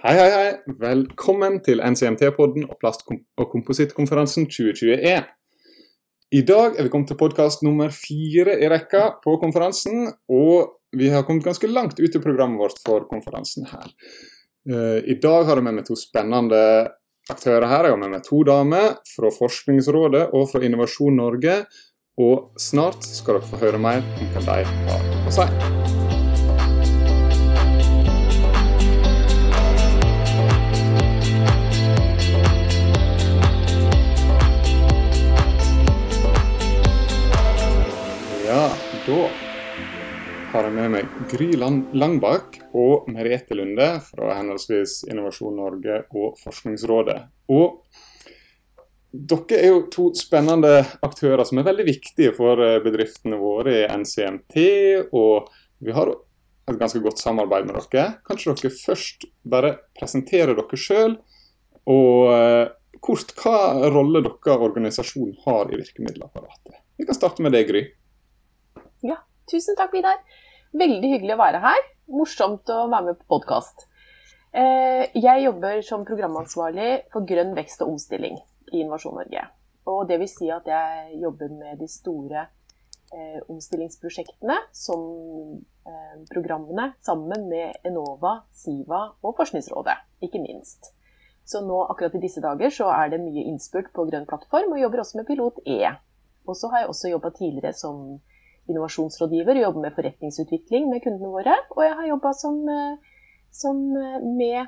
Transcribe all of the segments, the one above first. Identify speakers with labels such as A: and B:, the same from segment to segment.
A: Hei, hei, hei. Velkommen til NCMT-podden og plast- og komposittkonferansen 2021. I dag er vi kommet til podkast nummer fire i rekka på konferansen, og vi har kommet ganske langt ut i programmet vårt for konferansen her. Eh, I dag har jeg med meg to spennende aktører her. Jeg har med meg to damer fra Forskningsrådet og fra Innovasjon Norge. Og snart skal dere få høre mer om hva de har å si. Da har jeg med meg Gry Langbakk og Merete Lunde fra henholdsvis Innovasjon Norge og Forskningsrådet. Og dere er jo to spennende aktører som er veldig viktige for eh, bedriftene våre i NCMT. Og vi har et ganske godt samarbeid med dere. Kanskje dere først bare presenterer dere sjøl, og eh, kort hva rolle dere organisasjon har i virkemiddelapparatet. Vi kan starte med deg, Gry.
B: Tusen takk, Vidar. Veldig hyggelig å være her. Morsomt å være med på podkast. Jeg jobber som programansvarlig for grønn vekst og omstilling i Innovasjon Norge. Og det vil si at jeg jobber med de store eh, omstillingsprosjektene som eh, programmene sammen med Enova, Siva og Forskningsrådet, ikke minst. Så nå akkurat i disse dager så er det mye innspurt på Grønn plattform, og jobber også med Pilot E. Og så har jeg også jobba tidligere som innovasjonsrådgiver, og jobber med forretningsutvikling med kundene våre. Og jeg har jobba som, eh, som, eh,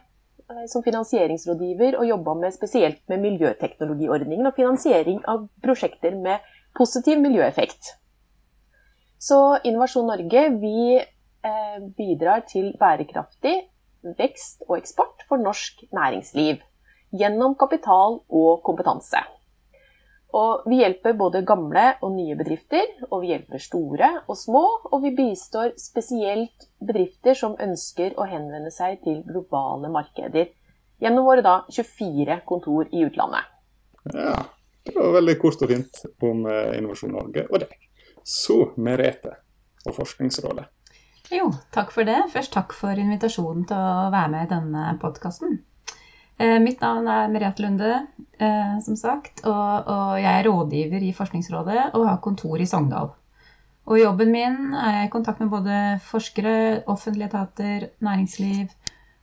B: eh, som finansieringsrådgiver og jobba spesielt med miljøteknologiordningen og finansiering av prosjekter med positiv miljøeffekt. Så Innovasjon Norge vi bidrar til bærekraftig vekst og eksport for norsk næringsliv gjennom kapital og kompetanse. Og vi hjelper både gamle og nye bedrifter, og vi hjelper store og små. Og vi bistår spesielt bedrifter som ønsker å henvende seg til globale markeder. Gjennom våre da 24 kontor i utlandet.
A: Ja, det var veldig kort og fint om eh, Innovasjon Norge og deg. Så Merete og Forskningsrådet.
C: Jo, takk for det. Først takk for invitasjonen til å være med i denne podkasten. Eh, mitt navn er Merete Lunde, eh, som sagt, og, og, jeg er rådgiver i Forskningsrådet og har kontor i Sogndal. Og i jobben min er jeg i kontakt med både forskere, offentlige etater, næringsliv,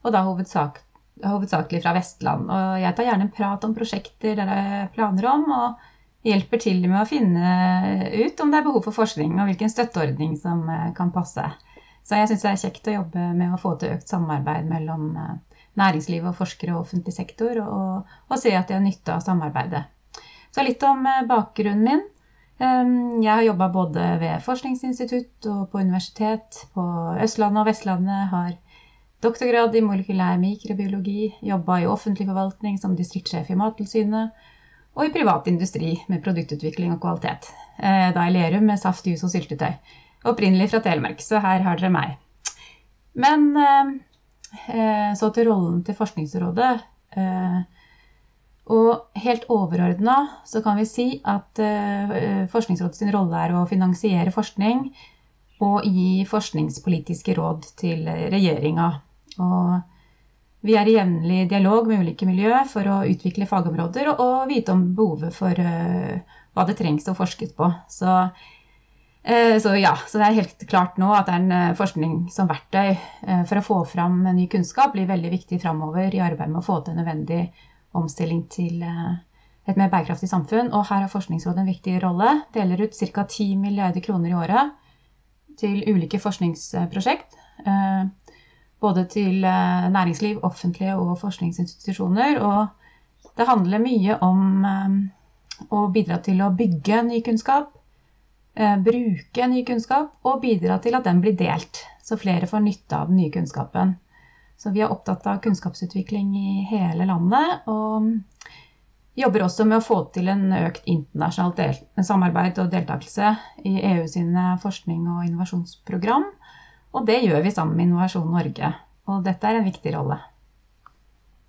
C: og da hovedsak, hovedsakelig fra Vestland. Og jeg tar gjerne en prat om prosjekter der er planer om, og hjelper til med å finne ut om det er behov for forskning, og hvilken støtteordning som eh, kan passe. Så jeg syns det er kjekt å jobbe med å få til økt samarbeid mellom næringsliv og forskere og offentlig sektor, og, og se at de har nytte av samarbeidet. Så litt om bakgrunnen min. Jeg har jobba både ved forskningsinstitutt og på universitet på Østlandet og Vestlandet. Har doktorgrad i molekylær mikrobiologi, jobba i offentlig forvaltning som distriktssjef i Mattilsynet, og i privat industri med produktutvikling og kvalitet. Da i Lerum med saft, jus og syltetøy. Opprinnelig fra Telemark, så her har dere meg. Men så til rollen til Forskningsrådet. Og helt overordna så kan vi si at Forskningsrådets rolle er å finansiere forskning og gi forskningspolitiske råd til regjeringa. Og vi er i jevnlig dialog med ulike miljø for å utvikle fagområder og vite om behovet for hva det trengs å forskes på. Så så ja, så det er helt klart nå at en forskning som verktøy for å få fram ny kunnskap blir veldig viktig framover i arbeidet med å få til nødvendig omstilling til et mer bærekraftig samfunn. Og her har Forskningsrådet en viktig rolle. Deler ut ca. 10 milliarder kroner i året til ulike forskningsprosjekt. Både til næringsliv, offentlige og forskningsinstitusjoner. Og det handler mye om å bidra til å bygge ny kunnskap bruke ny kunnskap og bidra til at den blir delt, så flere får nytte av den nye kunnskapen. Så vi er opptatt av kunnskapsutvikling i hele landet, og jobber også med å få til en økt internasjonalt samarbeid og deltakelse i EU sine forskning- og innovasjonsprogram. Og det gjør vi sammen med Innovasjon Norge. Og dette er en viktig rolle.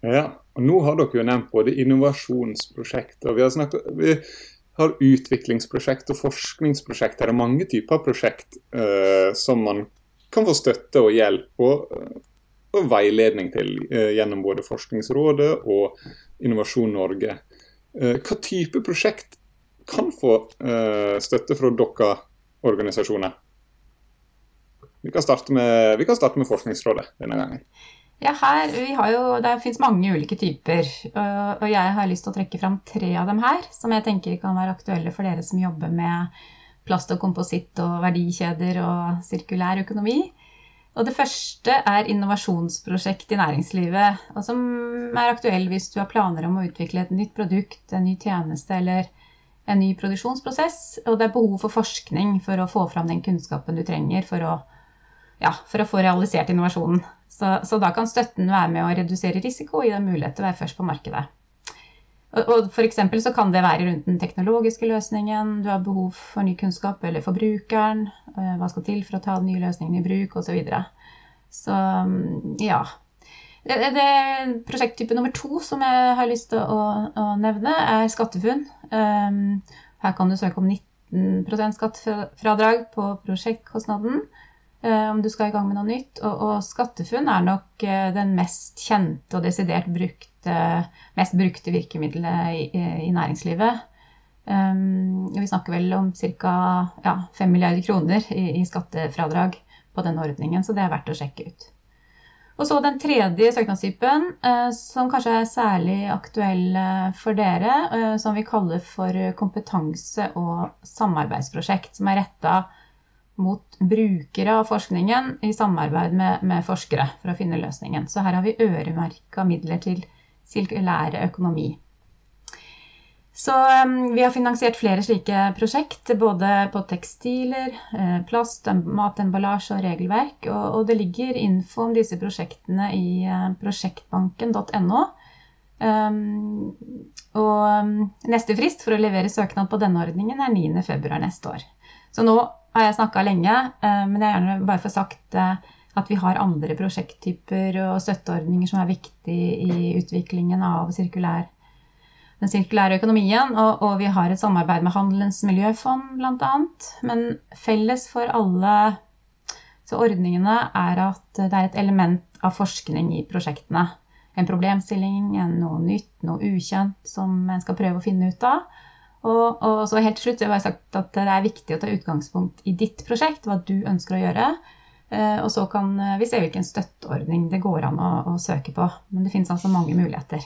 A: Ja, og nå har dere jo nevnt både innovasjonsprosjekt og vi har snakket vi har utviklingsprosjekt og forskningsprosjekt. Det er mange typer prosjekt uh, som man kan få støtte og hjelp. Og og veiledning til gjennom både Forskningsrådet og Innovasjon Norge. Hva type prosjekt kan få støtte fra dere organisasjoner? Vi kan med, vi kan starte med Forskningsrådet denne gangen.
C: Ja, her, jo, Det fins mange ulike typer, og jeg har lyst til å trekke fram tre av dem her, som jeg tenker kan være aktuelle for dere som jobber med plast og kompositt og verdikjeder og sirkulær økonomi. Og Det første er innovasjonsprosjekt i næringslivet, og som er aktuell hvis du har planer om å utvikle et nytt produkt, en ny tjeneste eller en ny produksjonsprosess, og det er behov for forskning for å få fram den kunnskapen du trenger for å ja, for å få realisert innovasjonen. Så, så, da kan støtten være med å redusere risiko og gi deg mulighet til å være først på markedet. Og, og for så kan det være rundt den teknologiske løsningen, du har behov for ny kunnskap, eller forbrukeren, eh, hva skal til for å ta den nye løsningen i bruk, osv. Så, videre. så mm, ja. Det, det, prosjekttype nummer to som jeg har lyst til å, å nevne, er SkatteFUNN. Um, her kan du søke om 19% skattefradrag på prosjektkostnaden. Eh, om du skal i gang med noe nytt. Og, og SkatteFUNN er nok eh, den mest kjente og desidert brukte, mest brukte virkemidlet i, i næringslivet. Um, vi snakker vel om ca. Ja, 5 milliarder kroner i, i, skattefradrag på denne ordningen, så det er verdt å sjekke ut. Og så den tredje søknadstypen, som kanskje er særlig aktuell for dere, som vi kaller for kompetanse- og samarbeidsprosjekt, som er retta mot brukere av forskningen i samarbeid med, med, forskere for å finne løsningen. Så her har vi øremerka midler til sirkulære økonomi. Så um, vi har finansiert flere slike prosjekt, både på tekstiler, eh, plast, matemballasje og regelverk. Og, og, det ligger info om disse prosjektene i uh, prosjektbanken.no. Um, og um, neste frist for å levere søknad på denne ordningen er 9.2. neste år. Så nå har jeg snakka lenge, eh, men jeg gjerne bare få sagt eh, at vi har andre prosjekttyper og støtteordninger som er viktige i utviklingen av sirkulær, den sirkulære økonomien. Og, og, vi har et samarbeid med Handelens miljøfond bl.a. Men felles for alle ordningene er at det er et element av forskning i prosjektene. En problemstilling, noe nytt, noe ukjent som en skal prøve å finne ut av. Og, og, så helt til slutt har jeg sagt at det er viktig å ta utgangspunkt i ditt prosjekt, hva du ønsker å gjøre. Eh, og så kan eh, vi se hvilken støtteordning det går an å, å søke på. Men det finnes altså mange muligheter.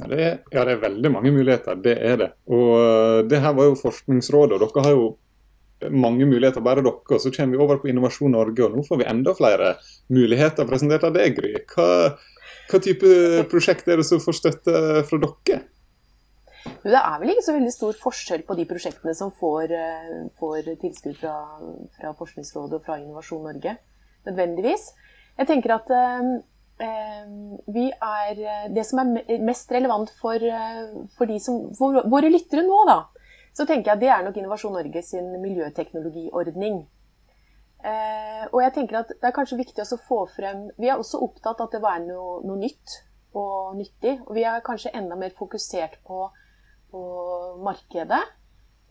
A: Ja det, er, ja, det er veldig mange muligheter. Det er det. Og eh, det her var jo Forskningsrådet, og dere har jo mange muligheter, bare dere. Og så kommer vi over på Innovasjon Norge, og nå får vi enda flere muligheter presentert av deg, Gry. Hva, hva type prosjekt er det som får støtte fra dere?
B: Det er vel ikke så veldig stor forskjell på de prosjektene som får, eh, får tilskudd fra, fra, Forskningsrådet og fra Innovasjon Norge, nødvendigvis. Jeg tenker at eh, eh er Det som er mest relevant for, for, de som, for våre lyttere nå, da, så tenker jeg det er nok Innovasjon Norge sin miljøteknologiordning. Eh, og jeg tenker at det er kanskje viktig å få frem Vi er også opptatt av at det er noe, noe nytt og nyttig. Og vi er kanskje enda mer fokusert på på markedet.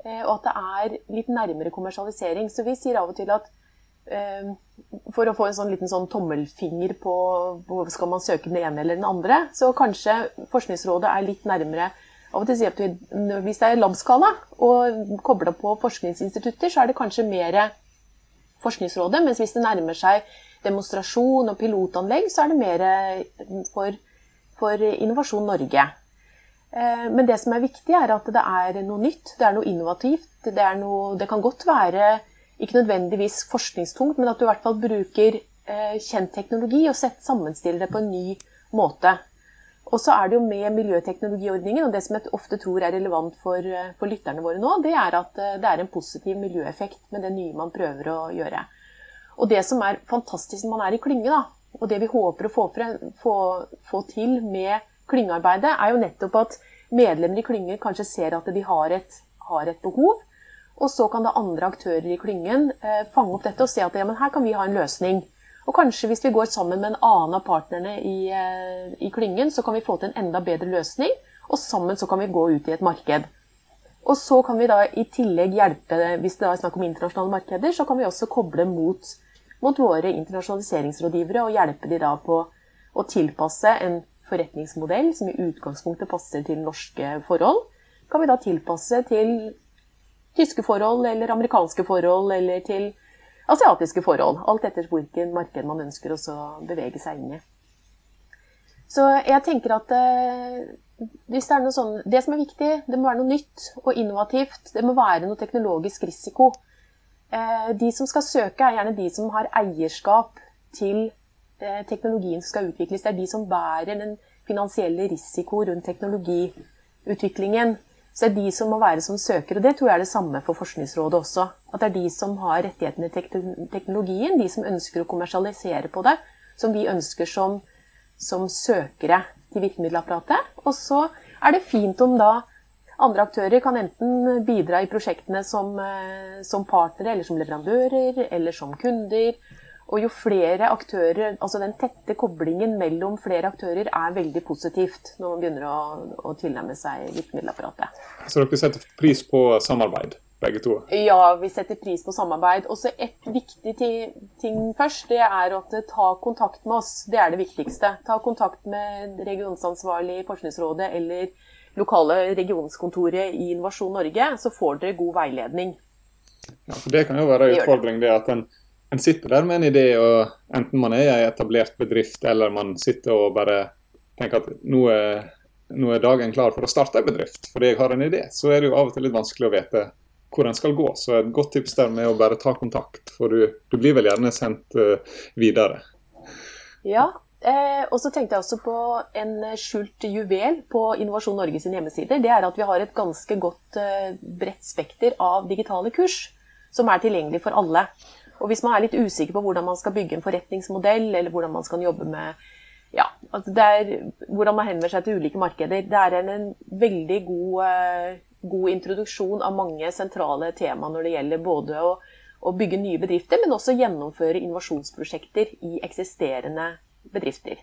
B: Eh, og at det er litt nærmere kommersialisering. Så vi sier av og til at eh, for å få en sånn liten sånn tommelfinger på hvor skal man søke den ene eller den andre, så kanskje Forskningsrådet er litt nærmere av og til sier at Hvis det er labskala og kobla på forskningsinstitutter, så er det kanskje mer Forskningsrådet. Mens hvis det nærmer seg demonstrasjon og pilotanlegg, så er det mer for, for Innovasjon Norge. Eh, men det som er viktig, er at det er noe nytt, det er noe innovativt. Det, noe, det kan godt være ikke nødvendigvis forskningstungt, men at du i hvert fall bruker eh, kjent teknologi og sammenstiller det på en ny måte. Og så er det jo med miljøteknologiordningen, og det som jeg ofte tror er relevant for, eh, for lytterne våre nå, det er at det er en positiv miljøeffekt med det nye man prøver å gjøre. Og det som er fantastisk når man er i klynge, da, og det vi håper å få, få, få til med klyngearbeidet, er jo nettopp at medlemmer i klynger kanskje ser at de har et, har et behov. Og så kan det andre aktører i klyngen eh, fange opp dette og se at ja, her kan vi ha en løsning. Og kanskje hvis vi går sammen med en annen av partnerne i, eh, i klyngen, så kan vi få til en enda bedre løsning. Og sammen så kan vi gå ut i et marked. Og så kan vi da i tillegg hjelpe, hvis det er snakk om internasjonale markeder, så kan vi også koble mot mot våre internasjonaliseringsrådgivere og hjelpe de da på å tilpasse en forretningsmodell som i utgangspunktet passer til norske forhold, kan vi da tilpasse til tyske forhold eller amerikanske forhold eller til asiatiske forhold. Alt etter hvilket marked man ønsker å bevege seg inn i. Så jeg tenker at eh, det sånn Det som er viktig, det må være noe nytt og innovativt. Det må være noe teknologisk risiko. Eh, de som skal søke, er gjerne de som har eierskap til teknologien som skal utvikles. Det er de som bærer den finansielle risiko rundt teknologiutviklingen. Så det er de som må være som søker, og det tror jeg er det samme for Forskningsrådet også. At det er de som har rettighetene til teknologien, de som ønsker å kommersialisere på det, som vi ønsker som som søkere til virkemiddelapparatet. Og så er det fint om da andre aktører kan enten bidra i prosjektene som, eh, som partnere, eller som leverandører, eller som kunder. Og jo flere aktører, altså den tette koblingen mellom flere aktører er veldig positivt når man begynner å, å tilnærme seg virkemiddelapparatet.
A: Så dere setter pris på samarbeid? begge to?
B: Ja, vi setter pris på samarbeid. Og så et viktig ting først, det er å ta kontakt med oss. Det er det viktigste. Ta kontakt med regionsansvarlig i Forskningsrådet eller lokale regionskontoret i Innovasjon Norge, så får dere god veiledning.
A: Ja, for Det kan jo være en utfordring, det at en, en, sitter der med en idé, og enten man er i en etablert bedrift eller man sitter og bare tenker at nå er, nå er dagen klar for å starte en bedrift fordi jeg har en idé, så er det jo av og til litt vanskelig å vite hvor den skal gå. Så et godt tips der med å bare ta kontakt, for du, du blir vel gjerne sendt uh, videre.
B: Ja, eh, og så tenkte jeg også på en skjult juvel på Innovasjon Norge sine hjemmesider. Det er at vi har et ganske godt uh, bredt spekter av digitale kurs som er tilgjengelig for alle. Og hvis man er litt usikker på hvordan man skal bygge en forretningsmodell, eller hvordan man skal jobbe med ja, altså er, hvordan man henvender seg til ulike markeder, det er en, en veldig god uh, god introduksjon av mange sentrale tema når det gjelder både å, å bygge nye bedrifter, men også gjennomføre innovasjonsprosjekter i eksisterende bedrifter.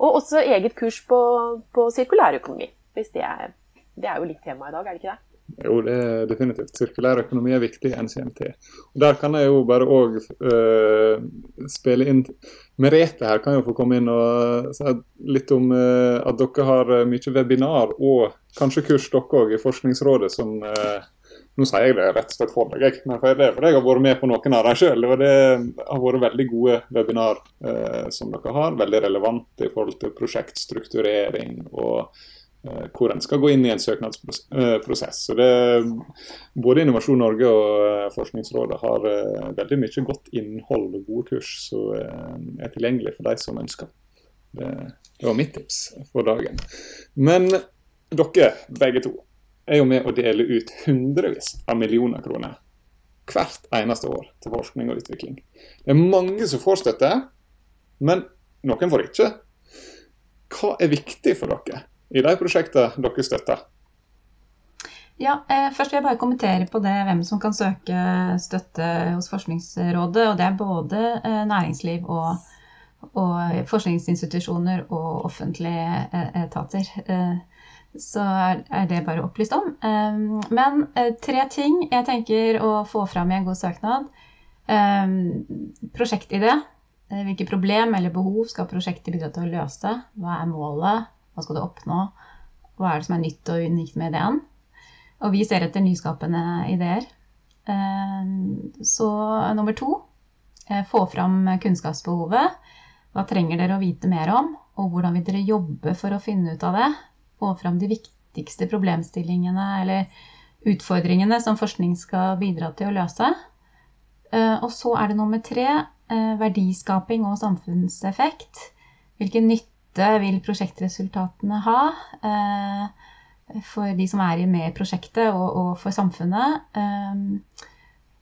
B: Og også eget kurs på, på sirkulærøkonomi. Hvis det det er jo litt tema i dag, er det ikke det?
A: Jo, det er definitivt. Sirkulær økonomi er viktig i NCMT. Og Der kan jeg jo bare òg uh, eh, spille inn Merete her kan jo få komme inn og si litt om uh, at dere har uh, mye webinar og kanskje kurs dere òg i Forskningsrådet som Nå sier jeg det rett og slett for deg, men for det er fordi jeg har vært med på noen av dem sjøl. Det har vært veldig gode webinar som dere har. Veldig relevante i forhold til prosjektstrukturering og Eh, hvor en skal gå inn i en søknadsprosess. Så det, både Innovasjon Norge og eh, Forskningsrådet har eh, veldig mye godt innhold og gode kurs som er tilgjengelig for de som ønsker. Det, det var mitt tips for dagen. Men dere begge to er jo med å dele ut hundrevis av millioner kroner hvert eneste år til forskning og utvikling. Det er mange som får støtte, men noen får ikke. Hva er viktig for dere i de prosjektene dere støtter?
C: Ja, eh, Først vil jeg bare kommentere på det hvem som kan søke støtte hos Forskningsrådet. og Det er både eh, næringsliv og, og forskningsinstitusjoner og offentlige eh, etater. Eh, så er, er det bare opplyst om. Eh, men eh, tre ting jeg tenker å få fram i en god søknad. Prosjektidé. Hvilke problem eller behov skal prosjektet bidra til å løse? Hva er målet? Hva skal du oppnå? Hva er det som er nytt og unikt med ideen? Og vi ser etter nyskapende ideer. Eh, så nummer to eh, få fram kunnskapsbehovet. Hva trenger dere å vite mer om, og hvordan vil dere jobbe for å finne ut av det? Få fram de viktigste problemstillingene eller utfordringene som forskning skal bidra til å løse. Eh, og så er det nummer tre verdiskaping og samfunnseffekt. Hvilken nytte nytte vil prosjektresultatene ha eh, for de som er med i prosjektet og, for samfunnet? Eh,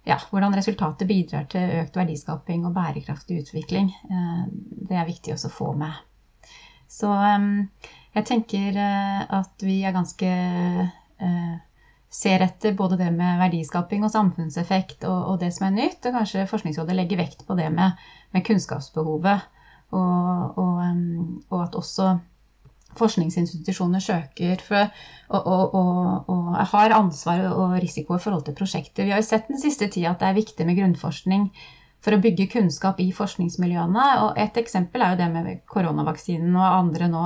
C: ja, hvordan resultatet bidrar til økt verdiskaping og bærekraftig utvikling. Eh, det er viktig også å få med. Så jeg tenker at vi er ganske ser etter både det med verdiskaping og samfunnseffekt og, og, det som er nytt. Og kanskje Forskningsrådet legger vekt på det med, med kunnskapsbehovet. Og, og, og at også forskningsinstitusjoner søker for, og, og, og, og, har ansvar og risiko i forhold til prosjekter. Vi har jo sett den siste tida at det er viktig med grunnforskning for å bygge kunnskap i forskningsmiljøene. Og et eksempel er jo det med koronavaksinen og andre nå,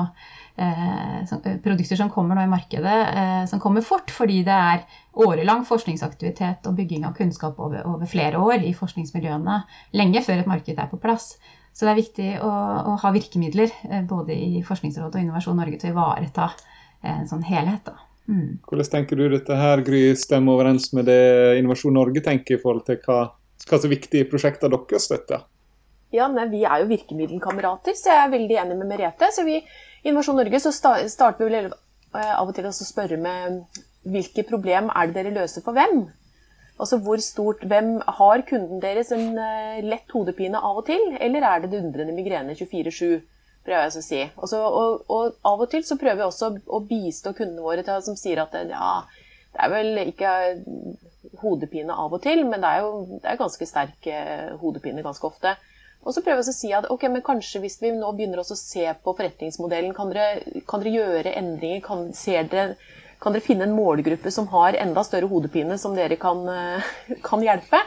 C: eh, som, eh, produkter som kommer nå i markedet, eh, som kommer fort fordi det er årelang forskningsaktivitet og bygging av kunnskap over, over, flere år i forskningsmiljøene, lenge før et marked er på plass. Så det er viktig å, å ha virkemidler eh, både i Forskningsrådet og Innovasjon Norge til å ivareta en sånn helhet. da.
A: Mm. Hvordan tenker du dette her, Gry, stemmer overens med det Innovasjon Norge tenker i forhold til hva hva som er viktige prosjekter dere støtter?
B: Ja, nei, Vi er jo virkemiddelkamerater, så jeg er veldig enig med Merete. så vi I Innovasjon Norge så starter vi vel eh, av og til å spørre med hvilke problem er det dere løser for hvem? Altså hvor stort, Hvem har kunden deres en uh, lett hodepine av og til, eller er det dundrende migrene 24-7? prøver jeg å si. Også, og, og, av og til så prøver vi også å bistå kundene våre til, som sier at ja, det er vel ikke hodepine av og til, men det er jo det er ganske sterk eh, hodepine ganske ofte. Og så prøver vi å si at ok, men kanskje hvis vi nå begynner å se på forretningsmodellen, kan dere, kan dere gjøre endringer? Kan dere, kan dere, finne en målgruppe som har enda større hodepine, som dere kan, eh, kan hjelpe?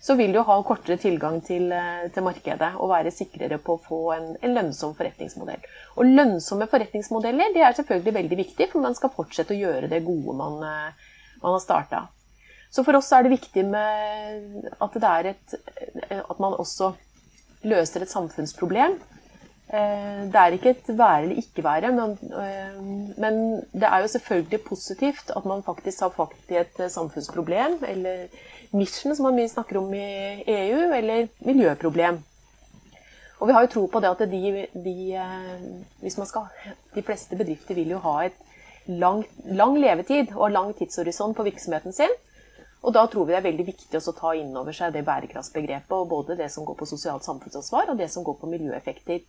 B: Så vil du ha kortere tilgang til, eh, til, markedet og være sikrere på å få en, en, lønnsom forretningsmodell. Og lønnsomme forretningsmodeller det er selvfølgelig veldig viktig, for man skal fortsette å gjøre det gode man, man har starta. Så for oss er det viktig at, det et, at man også løser et samfunnsproblem. Eh, det er ikke et være eller ikke være, men, eh, men, det er jo selvfølgelig positivt at man faktisk har fakt i et samfunnsproblem, eller mission, som man mye snakker om i EU, eller miljøproblem. Og vi har jo tro på det at de, de, eh, skal, de fleste bedrifter vil jo ha et lang, lang levetid og lang tidshorisont på virksomheten sin. Og da tror vi det er veldig viktig å ta inn over seg det bærekraftsbegrepet, og både det som går på sosialt samfunnsansvar, og det som går på miljøeffekter.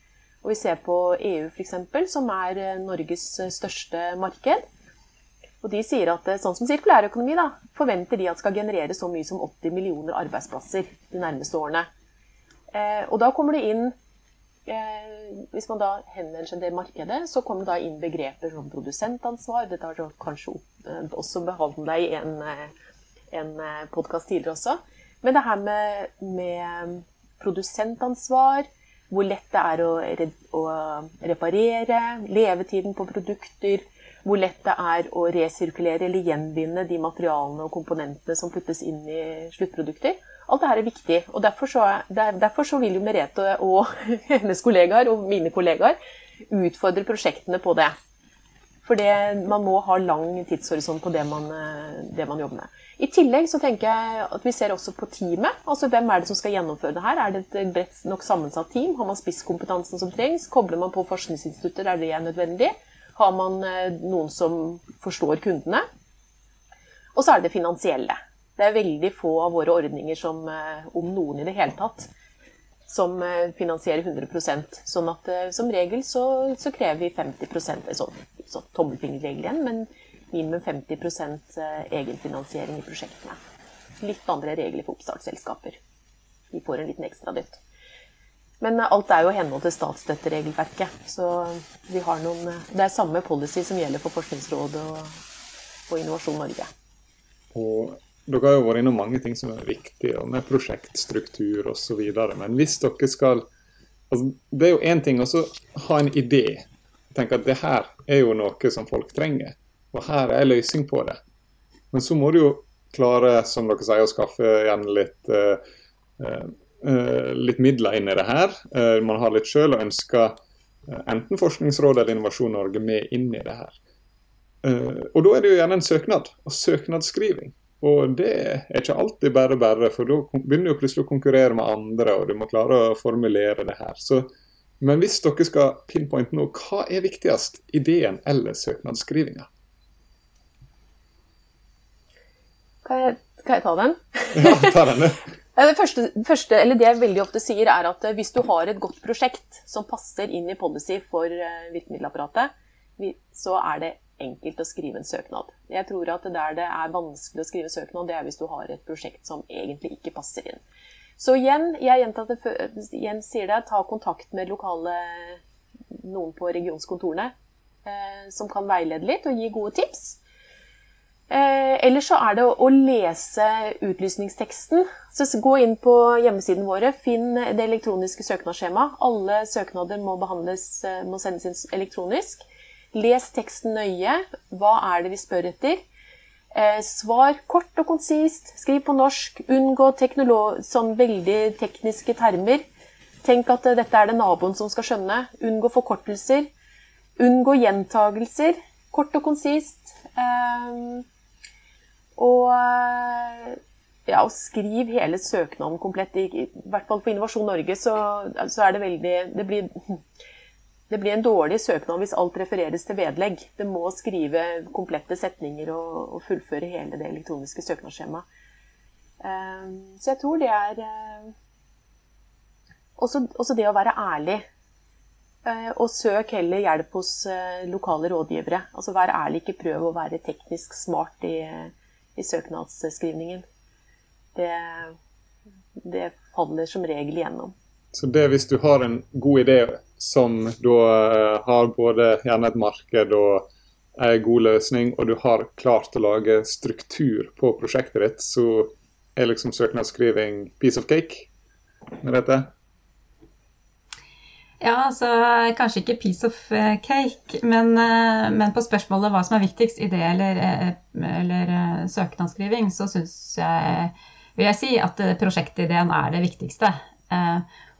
B: Og vi ser på EU f.eks., som er eh, Norges eh, største marked. Og de sier at eh, sånn som sirkulærøkonomi da, forventer de at skal generere så mye som 80 millioner arbeidsplasser de nærmeste årene. Og da kommer det inn Hvis man da henvender seg til det markedet, så kommer da inn begreper som produsentansvar. Dette har kanskje også behandla i en en podkast tidligere også. Men det her med, med, produsentansvar, hvor lett det er å, å, reparere, levetiden på produkter, hvor lett det er å resirkulere eller gjenvinne de materialene og komponentene som puttes inn i sluttprodukter. Alt dette er viktig. og Derfor så, derfor så vil jo Merete og hennes kollegaer og mine kollegaer utfordre prosjektene på det. For man må ha lang tidshorisont på det man, eh, det man, jobber med. I tillegg så tenker jeg at vi ser også på teamet. altså Hvem er det som skal gjennomføre det her? Er det et bredt nok sammensatt team? Har man spisskompetansen som trengs? Kobler man på forskningsinstitutter der det er nødvendig? Har man eh, noen som forstår kundene? Og så er det det finansielle. Det er veldig få av våre ordninger som, eh, om noen i det hele tatt, som finansierer 100% Sånn at som regel så, så krever vi 50% sånn sånn tommelfingerregel igjen, men minimum 50 eh, egenfinansiering i prosjektene. Litt andre regler for oppstartsselskaper. De får en liten ekstra dytt. Men eh, alt er jo i henhold til statsstøtteregelverket. Så vi har noen, eh, det er samme policy som gjelder for Forskningsrådet og, og Innovasjon Norge.
A: Og dere har jo vært innom mange ting som er viktige, med prosjektstruktur osv. Men hvis dere skal altså, Det er jo én ting å ha en idé Tenke at det her er jo noe som folk trenger, og her er løsning på det. Men så må du jo klare, som dere sier, å skaffe igjen litt, uh, uh, litt midler inn i det her. Uh, man har litt sjøl og ønsker enten Forskningsrådet eller Innovasjon Norge med inn i det her. og da er det jo gjerne en søknad, og søknadsskriving. Og det er ikke alltid bare bare, for da begynner du plutselig å konkurrere med andre, og du må klare å formulere det her. Så men hvis dere skal pinpointe nå, hva er viktigst? Ideen eller søknadsskrivinga?
B: Kan jeg, kan jeg ta den?
A: Ja, ta den.
B: det, første, første, det jeg veldig ofte sier, er at eh, hvis du har et godt prosjekt som passer inn i policy for eh, virkemiddelapparatet, så er det enkelt å skrive en søknad. Jeg tror at der det er vanskelig å skrive søknad, det er hvis du har et prosjekt som egentlig ikke passer inn. Så igjen, jeg gjentar det, igjen sier det, ta kontakt med lokale noen på regionskontorene eh, som kan veilede litt og gi gode tips. Eh, ellers så er det å, lese utlysningsteksten. Så gå inn på hjemmesiden våre, finn det elektroniske søknadsskjemaet. Alle søknader må, eh, må sendes inn elektronisk. Les teksten nøye. Hva er det vi spør etter? Eh, svar kort og konsist. Skriv på norsk. Unngå sånn veldig tekniske termer. Tenk at dette er det naboen som skal skjønne. Unngå forkortelser. Unngå gjentagelser. Kort og konsist. Eh, og ja, og skriv hele søknaden komplett. I, hvert fall på Innovasjon Norge så, så er det veldig det blir, det blir, en dårlig søknad hvis alt refereres til vedlegg. Det må skrive komplette setninger og, og fullføre hele det elektroniske søknadsskjemaet. Um, så jeg tror det er uh, også, også, det å være ærlig. Og søk heller hjelp hos lokale rådgivere. Altså Vær ærlig, ikke prøv å være teknisk smart i i søknadsskrivningen. Det, det faller som regel igjennom.
A: Så det hvis du har en god idé som da eh, har både gjerne et marked og en god løsning, og du har klart å lage struktur på prosjektet ditt, så er liksom søknadsskriving piece of cake med dette?
C: Ja, altså kanskje ikke piece of eh, cake, men, eh, men på spørsmålet hva som er viktigst, idé eller, eh, eller søknadsskriving, så syns jeg vil jeg si at prosjektideen er det viktigste.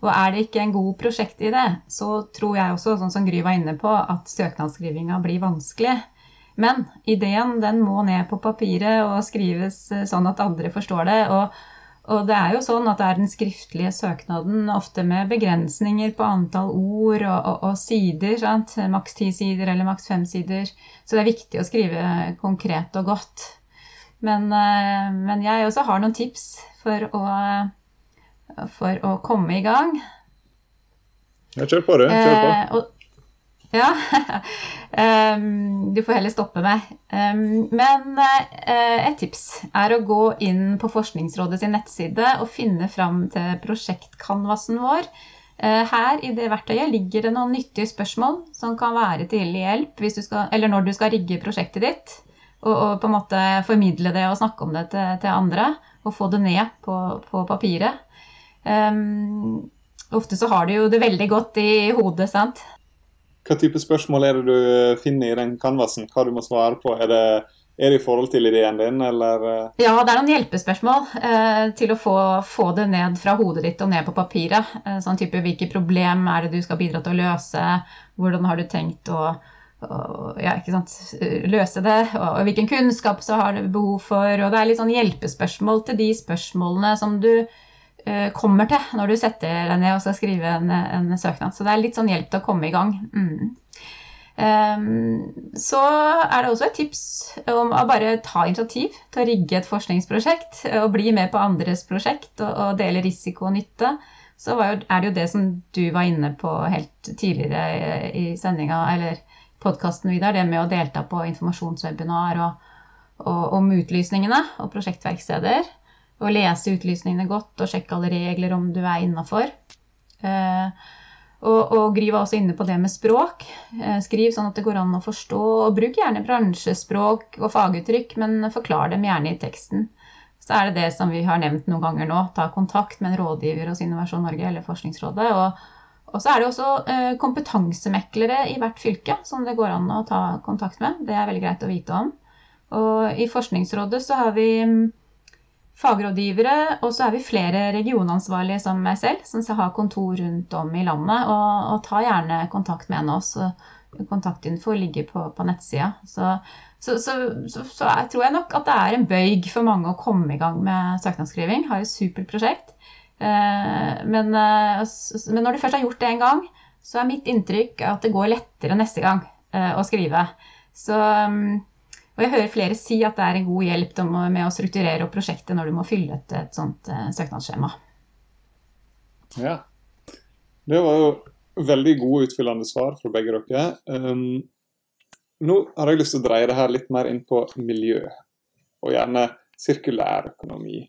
C: Og er det ikke en god prosjektidé, så tror jeg også, sånn som Gry var inne på, at søknadsskrivinga blir vanskelig. Men ideen den må ned på papiret og skrives sånn at andre forstår det. og og det er jo sånn at det er den skriftlige søknaden, ofte med begrensninger på antall ord og, og, og sider. Sant? Maks ti sider eller maks fem sider. Så det er viktig å skrive konkret og godt. Men, eh, men jeg også har noen tips for å, for å komme i gang.
A: Ja, kjør på, du. Kjør på. Eh, og,
C: ja. du får heller stoppe meg. Men uh, et tips er å gå inn på Forskningsrådet sin nettside og finne fram til prosjektkanvasen vår. Uh, her i det verktøyet ligger det noen nyttige spørsmål som kan være til hjelp skal, eller når du skal rigge prosjektet ditt. Og, og, på en måte formidle det og snakke om det til, til andre. Og få det ned på, på papiret. Um, ofte så har du jo det veldig godt i hodet, sant.
A: Hva type spørsmål er det du finner i den canvasen? Hva du må svare på? Er det, er det i forhold til ideen din, eller?
C: Eh? Ja, det er noen hjelpespørsmål eh, til å få, få, det ned fra hodet ditt og ned på papiret. Eh, sånn type hvilke problem er det du skal bidra til å løse? Hvordan har du tenkt å, å ja, løse det? Og, og hvilken kunnskap så har du behov for? Og det er litt sånn hjelpespørsmål til de spørsmålene som du Eh, kommer til når du setter deg ned og skal skrive en, en, søknad. Så det er litt sånn hjelp til å komme i gang. Mm. Um, så er det også et tips om å bare ta initiativ til å rigge et forskningsprosjekt og bli med på andres prosjekt og, og dele risiko og nytte. Så jo, er det jo det som du var inne på helt tidligere i, i sendinga, eller podkasten, Vidar. Det med å delta på informasjonswebinar og, og, om utlysningene og prosjektverksteder og lese utlysningene godt og sjekke alle regler om du er innafor. Eh, og, og Gry var også inne på det med språk. Eh, skriv sånn at det går an å forstå. Og bruk gjerne bransjespråk og faguttrykk, men forklar dem gjerne i teksten. Så er det det som vi har nevnt noen ganger nå. Ta kontakt med en rådgiver hos Innovasjon Norge eller Forskningsrådet. Og, og så er det også eh, kompetansemeklere i hvert fylke som det går an å ta kontakt med. Det er veldig greit å vite om. Og i Forskningsrådet så har vi fagrådgivere, og så er vi flere regionansvarlige som meg selv, som skal ha kontor rundt om i landet. Og, og ta gjerne kontakt med en av oss. Kontaktinfo ligger på, på nettsida. Så, så, så, så, jeg tror jeg nok at det er en bøyg for mange å komme i gang med søknadsskriving. Har et supert prosjekt. Eh, men, eh, men, når du først har gjort det en gang, så er mitt inntrykk at det går lettere neste gang eh, å skrive. Så mm, og jeg hører flere si at det er en god hjelp med å strukturere opp prosjektet når du må fylle ut et sånt eh, søknadsskjema.
A: Ja. Det var jo veldig gode utfyllende svar fra begge dere. Um, nå har jeg lyst til å dreie det her litt mer inn på miljø, og gjerne sirkulær økonomi.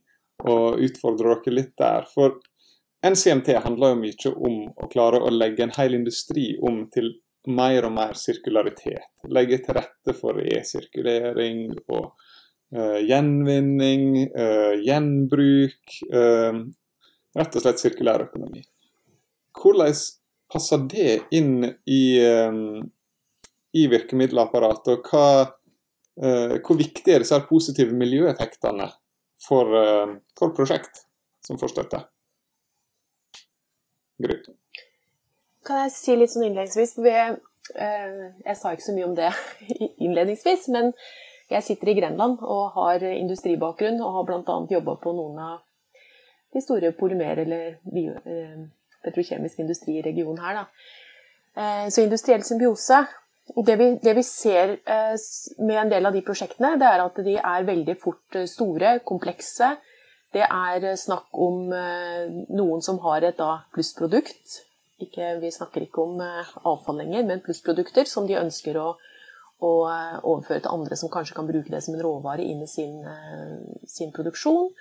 A: Og utfordre dere litt der. For NCMT handler jo mye om å klare å legge en hel industri om til mer og mer sirkularitet. Legge til rette for resirkulering og uh, gjenvinning, uh, gjenbruk. Uh, rett og slett sirkulær økonomi. Hvordan passer det inn i, i virkemiddelapparatet, og hva, hvor viktig er disse positive miljøeffektene for, for prosjekt som får støtte? Gry.
B: Kan jeg si litt sånn innledningsvis? Jeg sa ikke så mye om det innledningsvis, men jeg sitter i Grenland og har industribakgrunn og har bl.a. jobba på noen av de store polymer- eller bio, eh, petrokjemisk industri i regionen her. Da. Eh, så industriell symbiose det vi, det vi, ser eh, med en del av de prosjektene, det er at de er veldig fort eh, store, komplekse. Det er snakk om eh, noen som har et da, plussprodukt. Ikke, vi snakker ikke om eh, avfall lenger, men plussprodukter som de ønsker å og eh, overføre til andre som kanskje kan bruke det som en råvare inn i sin, eh, sin produksjon.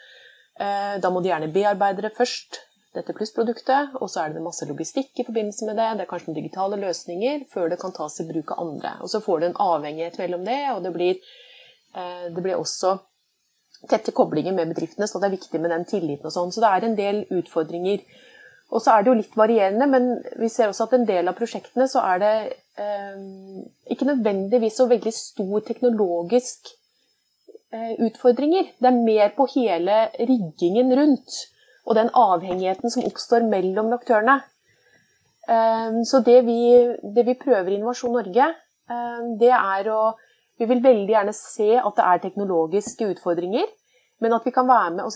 B: Da må de gjerne bearbeide det først, dette plussproduktet, og så er det masse logistikk i forbindelse med det. Det er kanskje noen digitale løsninger før det kan tas i bruk av andre. Og så får du en avhengighet mellom det, og det blir, det blir også tette koblinger med bedriftene, så det er viktig med den tilliten og sånn. Så det er en del utfordringer. Og så er det jo litt varierende, men vi ser også at en del av prosjektene så er det eh, ikke nødvendigvis så veldig stor teknologisk eh, utfordringer. Det er mer på hele riggingen rundt og den avhengigheten som oppstår mellom aktørene. Eh, så det vi, det vi, prøver i Innovasjon Norge, eh, det er å Vi vil veldig gjerne se at det er teknologiske utfordringer, men at vi kan være med og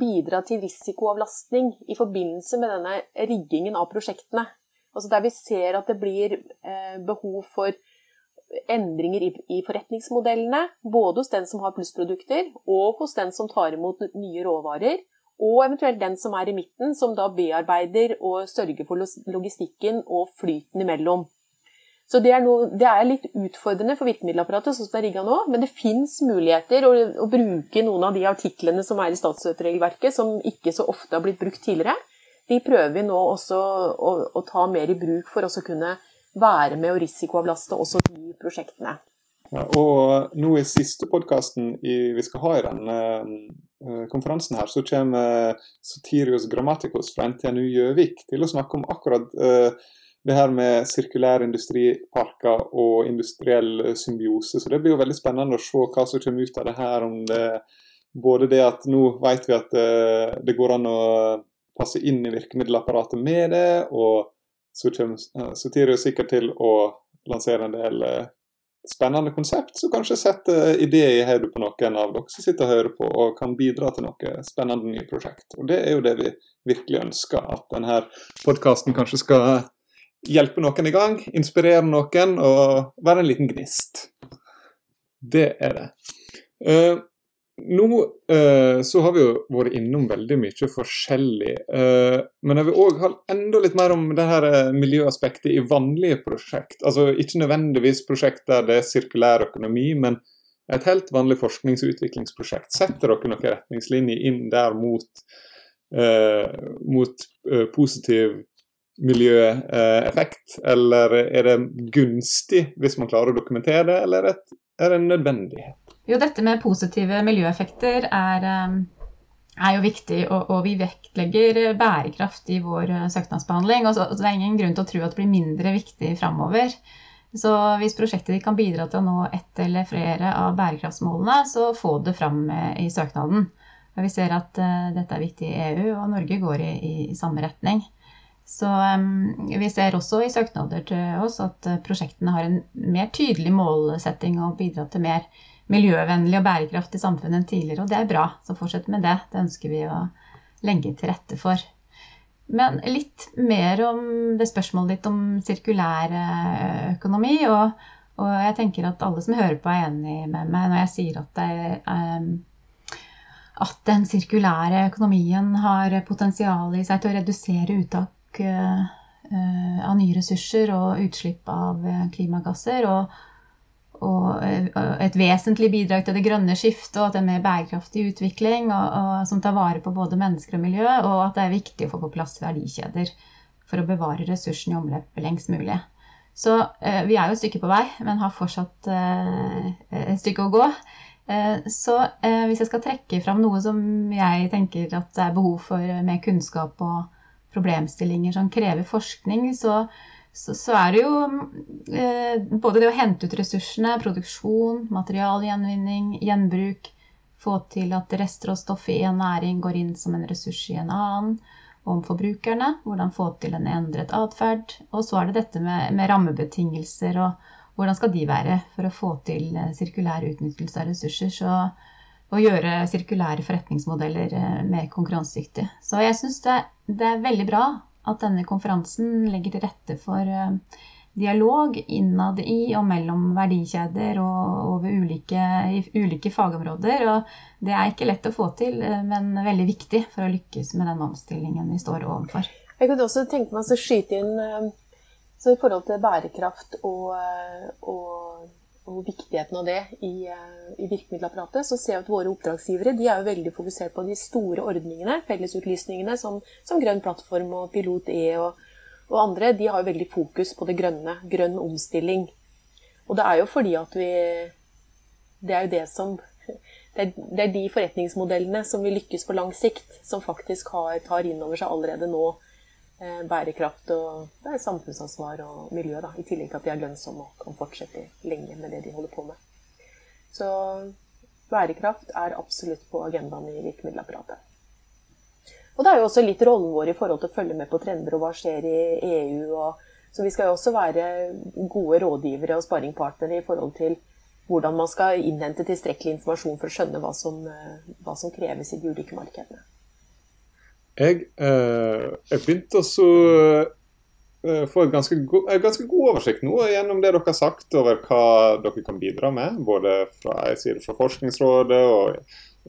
B: bidra til risikoavlastning i forbindelse med denne riggingen av prosjektene. Altså der vi ser at det blir eh, behov for endringer i, forretningsmodellene, både hos den som har plussprodukter, og hos den som tar imot nye råvarer, og eventuelt den som er i midten, som da bearbeider og sørger for logistikken og flyten imellom. Så det er, noe, det er litt utfordrende for virkemiddelapparatet sånn som det er rigga nå, men det fins muligheter å, å, bruke noen av de artiklene som er i statsstøtteregelverket, som ikke så ofte har blitt brukt tidligere de prøver vi nå også å, å ta mer i bruk for å kunne være med og risikoavlaste også de prosjektene.
A: Ja, og nå i siste podkasten vi skal ha i denne uh, konferansen her, så kommer Sotirius Grammaticus fra NTNU Gjøvik til å snakke om akkurat uh, det her med sirkulære industriparker og industriell symbiose. Så det blir jo veldig spennende å se hva som kommer ut av det her. om det både det at nå vet vi at uh, det går an å passe inn i virkemiddelapparatet med det. Og så kommer Sotirio sikkert til å lansere en del eh, spennende konsept som kanskje setter ideer i hodet på noen av dere som sitter og hører på, og kan bidra til noe spennende nye prosjekt. Og Det er jo det vi virkelig ønsker, at denne podkasten kanskje skal hjelpe noen i gang, inspirere noen og være en liten gnist. Det er det. Uh, nå uh, så har vi jo vært innom veldig mye forskjellig. uh, men jeg vil òg ha enda litt mer om det her miljøaspektet i vanlige prosjekt. Altså ikke nødvendigvis prosjekt der det er sirkulær økonomi, men et helt vanlig forsknings- og utviklingsprosjekt. Setter dere noen retningslinjer inn der mot, mot positiv miljøeffekt? Eller er det gunstig hvis man klarer å dokumentere det, eller er det en nødvendighet?
C: Jo, dette med positive miljøeffekter er, eh, er jo viktig, og, og, vi vektlegger bærekraft i vår eh, søknadsbehandling. Og så, det er ingen grunn til å tro at det blir mindre viktig framover. Så hvis prosjektet kan bidra til å nå ett eller flere av bærekraftsmålene, så få det fram eh, i søknaden. Vi ser at uh, dette er viktig i EU, og Norge går i, i samme retning. Så vi ser også i søknader til oss at prosjektene har en mer tydelig målsetting og bidrar til mer miljøvennlig og bærekraftig samfunn enn tidligere, og det er bra. Så fortsett med det. Det ønsker vi å legge til rette for. Men litt mer om det spørsmålet ditt om sirkulær eh, økonomi. Og, og, jeg tenker at alle som hører på, er enig med meg når jeg sier at, det, at den sirkulære økonomien har potensial i seg til å redusere uttak uh, av nye ressurser og utslipp av klimagasser. og og eh, et vesentlig bidrag til det grønne skiftet og til en mer bærekraftig utvikling og, og, som tar vare på både mennesker og miljø, og at det er viktig å få på plass verdikjeder for å bevare ressursene i omløpet lengst mulig. Så eh, vi er jo et stykke på vei, men har fortsatt eh, et stykke å gå. Eh, så eh, hvis jeg skal trekke fram noe som jeg tenker at det er behov for med kunnskap og problemstillinger som krever forskning, så, så, så er det jo både det å hente ut ressursene, produksjon, materialgjenvinning, gjenbruk, få til at restråstoff i en næring går inn som en ressurs i en annen, om forbrukerne, hvordan få til en endret atferd. Og så er det dette med, med rammebetingelser og hvordan skal de være for å få til eh, sirkulær utnyttelse av ressurser. Så å gjøre sirkulære forretningsmodeller eh, mer konkurransedyktige. Så jeg syns det, det, er veldig bra at denne konferansen legger til rette for eh, dialog innad i og mellom verdikjeder og over ulike, ulike fagområder. Og det er ikke lett å få til, men veldig viktig for å lykkes med den omstillingen vi står overfor.
B: Jeg kunne også tenke meg å skyte inn så i forhold til bærekraft og, og, og viktigheten av det i, i, virkemiddelapparatet, så ser jeg at våre oppdragsgivere de er jo veldig fokusert på de store ordningene, fellesutlysningene som, som Grønn plattform og Pilot E og, og, andre. De har jo veldig fokus på det grønne. Grønn omstilling. Og det er jo fordi at vi Det er jo det som det er, det er de forretningsmodellene som vil lykkes på lang sikt, som faktisk har, tar inn over seg allerede nå Eh, bærekraft og samfunnsansvar og miljø, da, i tillegg til at de er lønnsomme og kan fortsette lenge med det de holder på med. Så bærekraft er absolutt på agendaen i virkemiddelapparatet. Og det er jo også litt rollen vår i forhold til å følge med på trender og hva skjer i EU. Og, så vi skal jo også være gode rådgivere og sparringpartnere i forhold til hvordan man skal innhente tilstrekkelig informasjon for å skjønne hva som, eh, hva som kreves i de ulike markedene.
A: Jeg, eh, jeg begynte å eh, få en ganske, god, ganske god oversikt nå gjennom det dere har sagt over hva dere kan bidra med. Både fra fra Forskningsrådet og,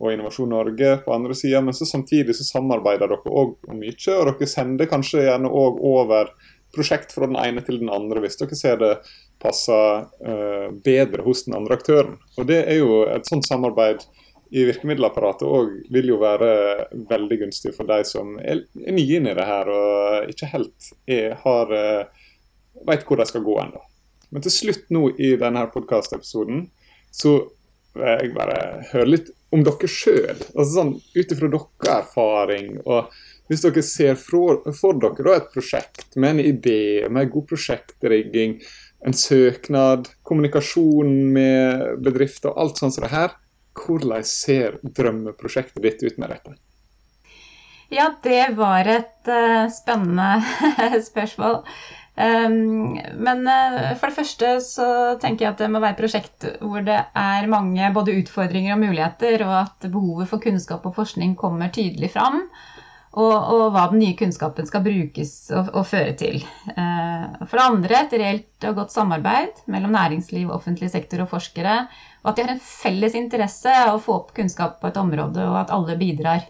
A: og Innovasjon Norge på andre sida. Men så samtidig så samarbeider dere òg mye, og dere sender kanskje gjerne òg over prosjekt fra den ene til den andre hvis dere ser det passer eh, bedre hos den andre aktøren. Og Det er jo et sånt samarbeid i virkemiddelapparatet òg vil jo være veldig gunstig for de som er, nye inn i det her og ikke helt er, har veit vet hvor de skal gå ennå. Men til slutt nå i denne podkastepisoden så vil jeg bare høre litt om dere sjøl. Altså sånn, Ut ifra deres erfaring. og Hvis dere ser for, for dere et prosjekt med en idé, med god prosjektrigging, en søknad, kommunikasjon med bedrifter og alt sånt som det her, hvordan ser drømmeprosjektet ditt ut med dette?
C: Ja, det var et uh, spennende spørsmål. Um, men uh, for det første så tenker jeg at det må være et prosjekt hvor det er mange både utfordringer og muligheter, og at behovet for kunnskap og forskning kommer tydelig fram. Og, og hva den nye kunnskapen skal brukes og, og føre til. Uh, for det andre et reelt og godt samarbeid mellom næringsliv, offentlig sektor og forskere og at de har en felles interesse av å få opp kunnskap på et område, og at alle bidrar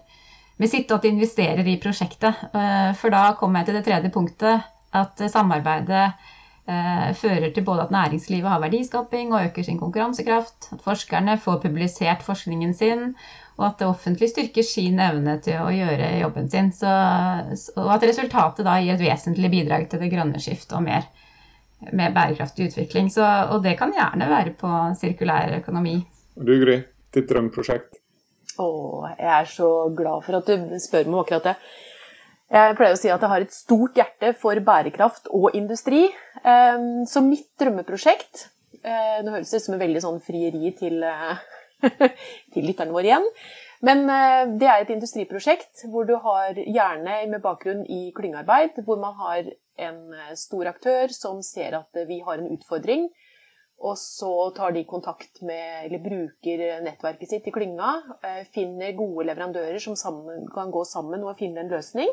C: med sitt, og at de investerer i prosjektet. Eh, for da kommer jeg til det tredje punktet, at samarbeidet eh, fører til både at næringslivet har verdiskaping og øker sin konkurransekraft, at forskerne får publisert forskningen sin, og at det offentlige styrker sin evne til å gjøre jobben sin. Så, og at resultatet da gir et vesentlig bidrag til det grønne skiftet og mer mer bærekraftig utvikling. Så, og det kan gjerne være på sirkulær økonomi.
A: Du Gry, ditt drømmeprosjekt?
B: Å, jeg er så glad for at du spør meg akkurat det. Jeg pleier å si at jeg har et stort hjerte for bærekraft og industri. Ehm, så mitt drømmeprosjekt eh, Nå høres det ut som en veldig sånn frieri til, eh, til lytterne våre igjen. Men eh, det er et industriprosjekt hvor du har gjerne med bakgrunn i klyngearbeid, hvor man har en eh, stor aktør som ser at vi har en utfordring. Og så tar de kontakt med, eller bruker nettverket sitt i klynga. Eh, finner gode leverandører som sammen, kan gå sammen og finne en løsning.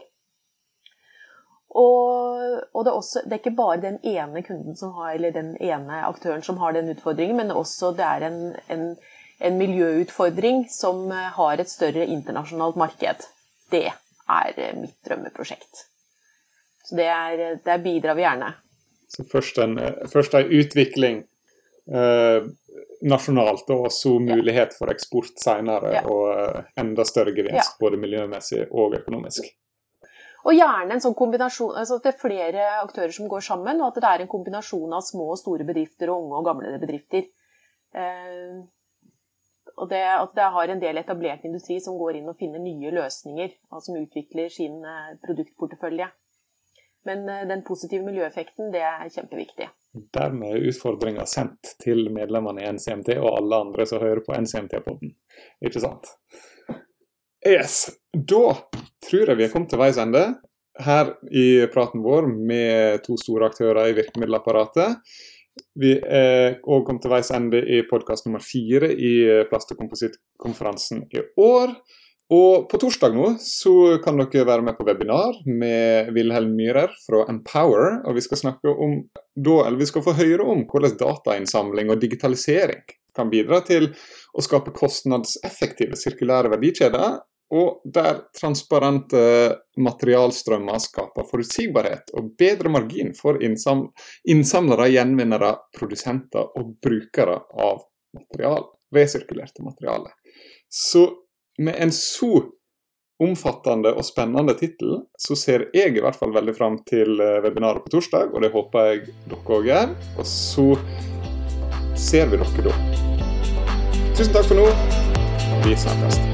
B: Og, og det, er også, det, er ikke bare den ene kunden som har, eller den ene aktøren som har den utfordringen, men også det er en, en, en miljøutfordring som eh, har et større internasjonalt marked. Det er mitt drømmeprosjekt. Så det er, der bidrar vi gjerne.
A: Så først en, først en utvikling eh, nasjonalt, og så mulighet for eksport senere. Ja. Og eh, enda større gevinst, ja. både miljømessig og økonomisk.
B: Og gjerne en sånn kombinasjon, altså at det er flere aktører som går sammen, og at det er en kombinasjon av små og store bedrifter og unge og gamle bedrifter. Eh, og det at det har en del etablert industri som går inn og finner nye løsninger, og som utvikler sin eh, produktportefølje. Men eh, den positive miljøeffekten, det er kjempeviktig.
A: Dermed er utfordringa sendt til medlemmene i NCMT og alle andre som hører på NCMT-podden. Ikke sant? Yes. Da tror jeg vi er kommet til veis ende her i praten vår med to store aktører i virkemiddelapparatet. Vi er òg kommet til veis ende i podkast nummer fire i plast- og komposittkonferansen i år. Og på torsdag nå så kan dere være med på webinar med Wilhelm Myhrer fra Empower. Og vi skal snakke om da, eller vi skal få høre om hvordan datainnsamling og digitalisering kan bidra til å skape kostnadseffektive sirkulære verdikjeder. Og der transparente materialstrømmer skaper forutsigbarhet og bedre margin for innsam innsamlere, gjenvinnere, produsenter og brukere av material, resirkulerte materiale. Så med en så omfattende og spennende tittel, så ser jeg i hvert fall veldig fram til eh, webinaret på torsdag, og det håper jeg dere òg gjør. Og så ser vi dere da. Tusen takk for nå. Vi snakkes.